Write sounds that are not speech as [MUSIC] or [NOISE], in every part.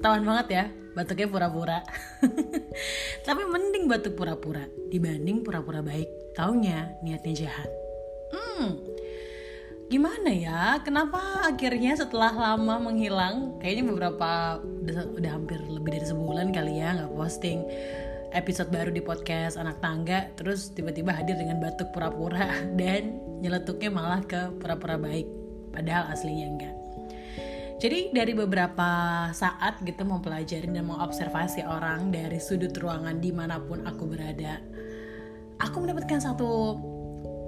ketahuan banget ya batuknya pura-pura. [LAUGHS] Tapi mending batuk pura-pura dibanding pura-pura baik. Taunya niatnya jahat. Hmm. Gimana ya? Kenapa akhirnya setelah lama menghilang kayaknya beberapa udah, udah hampir lebih dari sebulan kali ya nggak posting episode baru di podcast anak tangga terus tiba-tiba hadir dengan batuk pura-pura [LAUGHS] dan nyeletuknya malah ke pura-pura baik padahal aslinya enggak jadi dari beberapa saat gitu mempelajari dan mengobservasi orang dari sudut ruangan di mana pun aku berada aku mendapatkan satu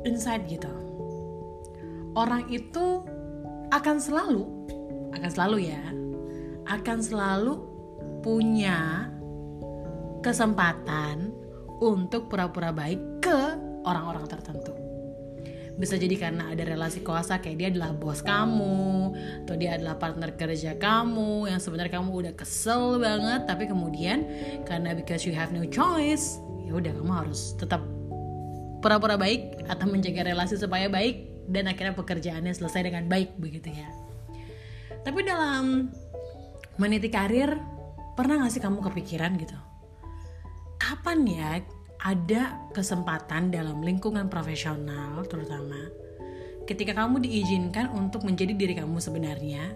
insight gitu orang itu akan selalu akan selalu ya akan selalu punya kesempatan untuk pura-pura baik ke orang-orang tertentu. Bisa jadi karena ada relasi kuasa kayak dia adalah bos kamu, atau dia adalah partner kerja kamu yang sebenarnya kamu udah kesel banget, tapi kemudian karena because you have no choice, ya udah kamu harus tetap pura-pura baik atau menjaga relasi supaya baik dan akhirnya pekerjaannya selesai dengan baik begitu ya. Tapi dalam meniti karir, pernah gak sih kamu kepikiran gitu? kapan ya ada kesempatan dalam lingkungan profesional terutama ketika kamu diizinkan untuk menjadi diri kamu sebenarnya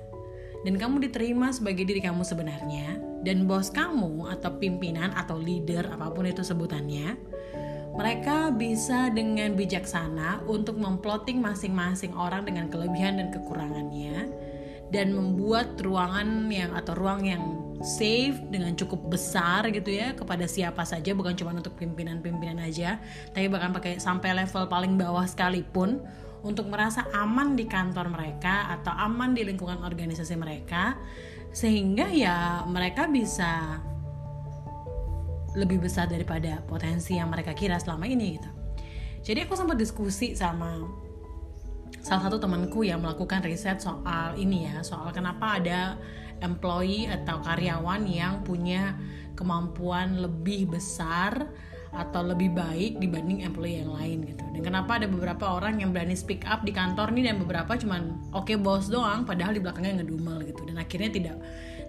dan kamu diterima sebagai diri kamu sebenarnya dan bos kamu atau pimpinan atau leader apa pun itu sebutannya mereka bisa dengan bijaksana untuk memplotting masing-masing orang dengan kelebihan dan kekurangannya dan membuat ruangan yang atau ruang yang safe dengan cukup besar gitu ya kepada siapa saja bukan cuma untuk pimpinan-pimpinan aja tapi bahkan pakai sampai level paling bawah sekalipun untuk merasa aman di kantor mereka atau aman di lingkungan organisasi mereka sehingga ya mereka bisa lebih besar daripada potensi yang mereka kira selama ini gitu. Jadi aku sempat diskusi sama salah satu temanku yang melakukan riset soal ini ya, soal kenapa ada employee atau karyawan yang punya kemampuan lebih besar atau lebih baik dibanding employee yang lain gitu. Dan kenapa ada beberapa orang yang berani speak up di kantor nih dan beberapa cuman oke okay, bos doang padahal di belakangnya ngedumel gitu. Dan akhirnya tidak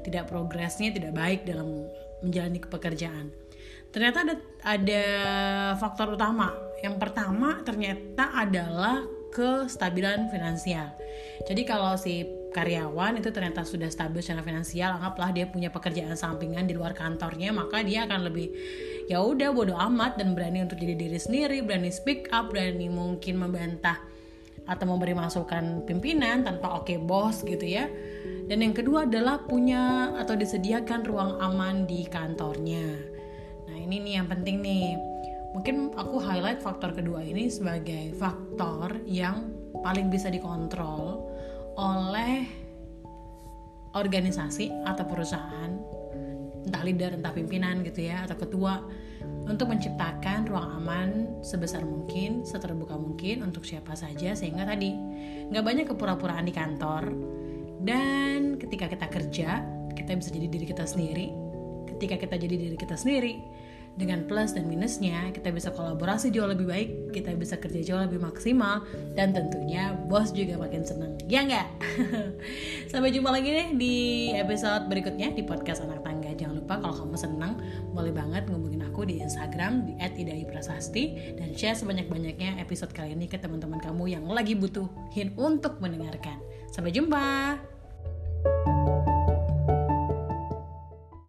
tidak progresnya tidak baik dalam menjalani pekerjaan. Ternyata ada ada faktor utama. Yang pertama ternyata adalah kestabilan finansial. Jadi kalau si karyawan itu ternyata sudah stabil secara finansial anggaplah dia punya pekerjaan sampingan di luar kantornya maka dia akan lebih ya udah bodoh amat dan berani untuk jadi diri sendiri berani speak up berani mungkin membantah atau memberi masukan pimpinan tanpa oke okay, bos gitu ya. Dan yang kedua adalah punya atau disediakan ruang aman di kantornya. Nah ini nih yang penting nih mungkin aku highlight faktor kedua ini sebagai faktor yang paling bisa dikontrol oleh organisasi atau perusahaan entah leader entah pimpinan gitu ya atau ketua untuk menciptakan ruang aman sebesar mungkin seterbuka mungkin untuk siapa saja sehingga tadi nggak banyak kepura-puraan di kantor. Dan ketika kita kerja kita bisa jadi diri kita sendiri. Ketika kita jadi diri kita sendiri dengan plus dan minusnya kita bisa kolaborasi jauh lebih baik kita bisa kerja jauh lebih maksimal dan tentunya bos juga makin seneng ya nggak? [LAUGHS] Sampai jumpa lagi deh di episode berikutnya di podcast anak tangga. Jangan lupa kalau kamu seneng boleh banget ngubungin aku di Instagram di @idaiprasasti dan share sebanyak-banyaknya episode kali ini ke teman-teman kamu yang lagi butuhin untuk mendengarkan. Sampai jumpa